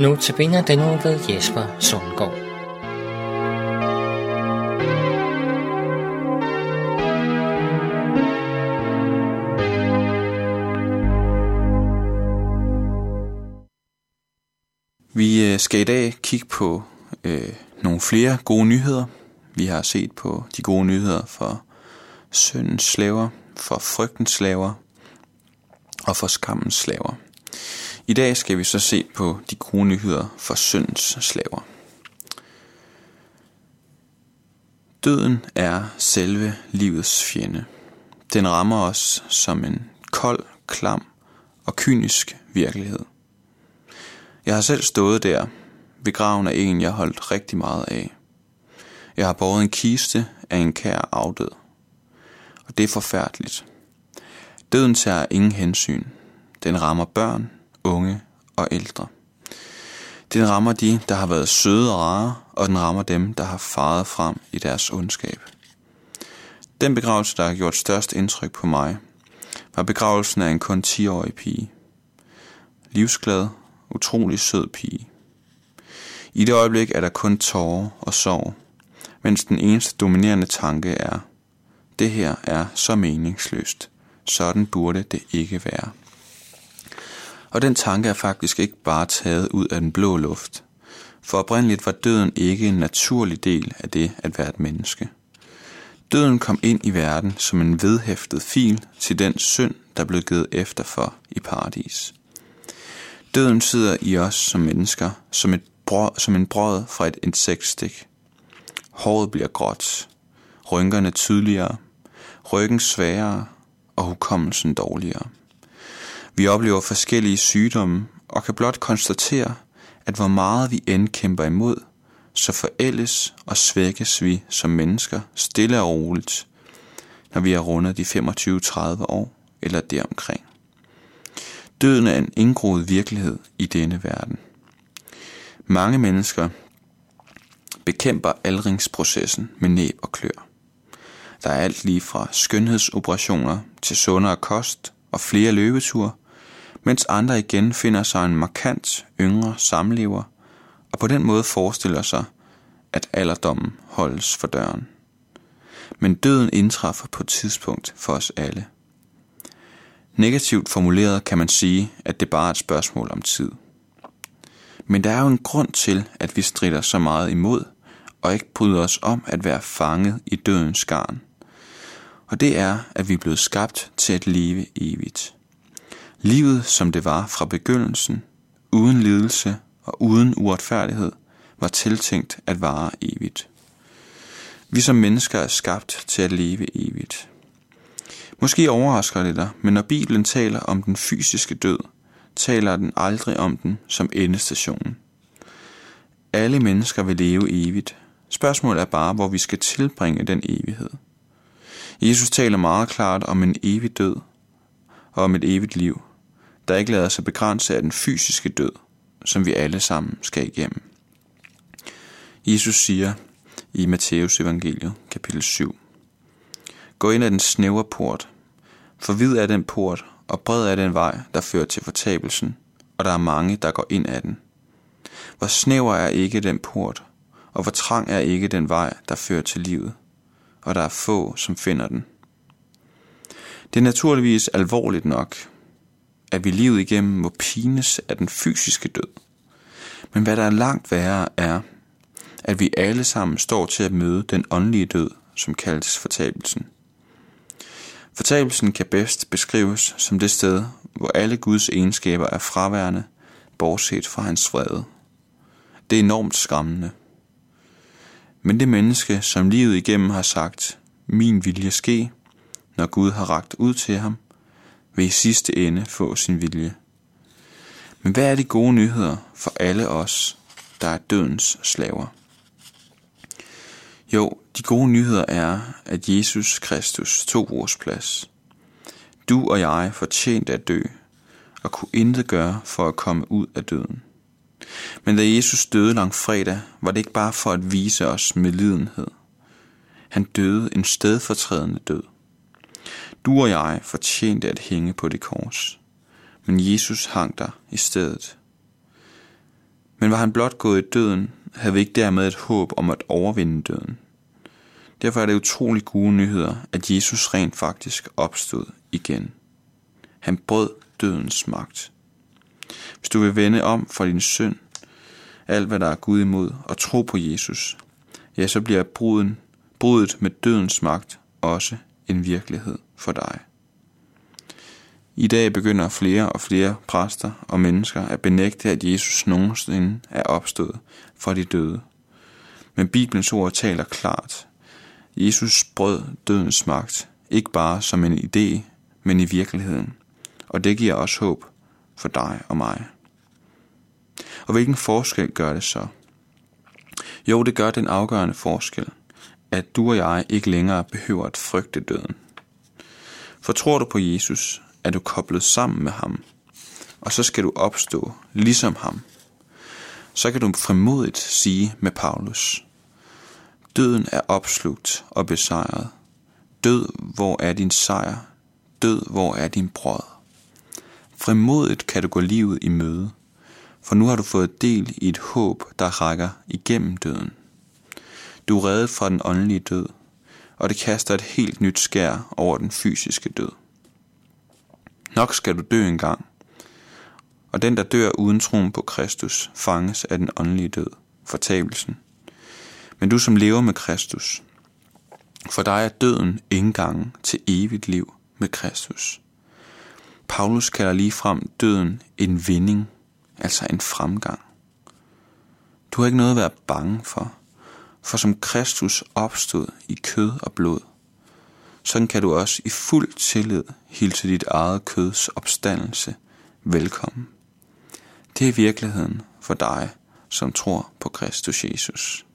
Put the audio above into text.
Nu tabiner den nu ved Jesper Sundgaard. Vi øh, skal i dag kigge på øh, nogle flere gode nyheder. Vi har set på de gode nyheder for syndens slaver, for frygtens slaver og for skammens slaver. I dag skal vi så se på de gode nyheder for syndens slaver. Døden er selve livets fjende. Den rammer os som en kold, klam og kynisk virkelighed. Jeg har selv stået der ved graven af en, jeg holdt rigtig meget af. Jeg har båret en kiste af en kær afdød. Og det er forfærdeligt. Døden tager ingen hensyn. Den rammer børn, unge og ældre. Den rammer de, der har været søde og rare, og den rammer dem, der har faret frem i deres ondskab. Den begravelse, der har gjort størst indtryk på mig, var begravelsen af en kun 10-årig pige. Livsglad, utrolig sød pige. I det øjeblik er der kun tårer og sorg, mens den eneste dominerende tanke er, det her er så meningsløst. Sådan burde det ikke være. Og den tanke er faktisk ikke bare taget ud af den blå luft. For oprindeligt var døden ikke en naturlig del af det at være et menneske. Døden kom ind i verden som en vedhæftet fil til den synd, der blev givet efter for i paradis. Døden sidder i os som mennesker, som, et brød, som en brød fra et insektstik. Håret bliver gråt, rynkerne tydeligere, ryggen sværere og hukommelsen dårligere. Vi oplever forskellige sygdomme og kan blot konstatere, at hvor meget vi end kæmper imod, så forældes og svækkes vi som mennesker stille og roligt, når vi er rundet de 25-30 år eller deromkring. Døden er en indgroet virkelighed i denne verden. Mange mennesker bekæmper aldringsprocessen med næb og klør. Der er alt lige fra skønhedsoperationer til sundere kost og flere løbeture, mens andre igen finder sig en markant yngre samlever, og på den måde forestiller sig, at alderdommen holdes for døren. Men døden indtræffer på et tidspunkt for os alle. Negativt formuleret kan man sige, at det bare er et spørgsmål om tid. Men der er jo en grund til, at vi strider så meget imod, og ikke bryder os om at være fanget i dødens garn. Og det er, at vi er blevet skabt til at leve evigt. Livet, som det var fra begyndelsen, uden lidelse og uden uretfærdighed, var tiltænkt at vare evigt. Vi som mennesker er skabt til at leve evigt. Måske overrasker det dig, men når Bibelen taler om den fysiske død, taler den aldrig om den som endestationen. Alle mennesker vil leve evigt. Spørgsmålet er bare, hvor vi skal tilbringe den evighed. Jesus taler meget klart om en evig død og om et evigt liv, der ikke lader sig begrænse af den fysiske død, som vi alle sammen skal igennem. Jesus siger i Matteus evangeliet, kapitel 7, Gå ind ad den snævre port, for vid er den port, og bred er den vej, der fører til fortabelsen, og der er mange, der går ind ad den. Hvor snæver er ikke den port, og hvor trang er ikke den vej, der fører til livet, og der er få, som finder den. Det er naturligvis alvorligt nok, at vi livet igennem må pines af den fysiske død. Men hvad der er langt værre er, at vi alle sammen står til at møde den åndelige død, som kaldes fortabelsen. Fortabelsen kan bedst beskrives som det sted, hvor alle Guds egenskaber er fraværende, bortset fra hans vrede. Det er enormt skræmmende. Men det menneske, som livet igennem har sagt, min vilje ske, når Gud har ragt ud til ham, vil i sidste ende få sin vilje. Men hvad er de gode nyheder for alle os, der er dødens slaver? Jo, de gode nyheder er, at Jesus Kristus tog vores plads. Du og jeg fortjente at dø, og kunne intet gøre for at komme ud af døden. Men da Jesus døde lang fredag, var det ikke bare for at vise os medlidenhed. Han døde en stedfortrædende død. Du og jeg fortjente at hænge på det kors, men Jesus hang der i stedet. Men var han blot gået i døden, havde vi ikke dermed et håb om at overvinde døden. Derfor er det utrolig gode nyheder, at Jesus rent faktisk opstod igen. Han brød dødens magt. Hvis du vil vende om for din synd, alt hvad der er Gud imod, og tro på Jesus, ja, så bliver bruden, brudet med dødens magt også en virkelighed for dig. I dag begynder flere og flere præster og mennesker at benægte, at Jesus nogensinde er opstået fra de døde. Men Bibelens ord taler klart. Jesus brød dødens magt, ikke bare som en idé, men i virkeligheden. Og det giver os håb for dig og mig. Og hvilken forskel gør det så? Jo, det gør den afgørende forskel, at du og jeg ikke længere behøver at frygte døden. For tror du på Jesus, er du koblet sammen med ham, og så skal du opstå ligesom ham. Så kan du frimodigt sige med Paulus, Døden er opslugt og besejret. Død, hvor er din sejr? Død, hvor er din brød? Frimodigt kan du gå livet i møde, for nu har du fået del i et håb, der rækker igennem døden. Du er reddet fra den åndelige død, og det kaster et helt nyt skær over den fysiske død. Nok skal du dø engang, og den, der dør uden troen på Kristus, fanges af den åndelige død, fortabelsen. Men du, som lever med Kristus, for dig er døden indgangen til evigt liv med Kristus. Paulus kalder lige frem døden en vinding, altså en fremgang. Du har ikke noget at være bange for, for som Kristus opstod i kød og blod, sådan kan du også i fuld tillid hilse dit eget køds opstandelse velkommen. Det er virkeligheden for dig, som tror på Kristus Jesus.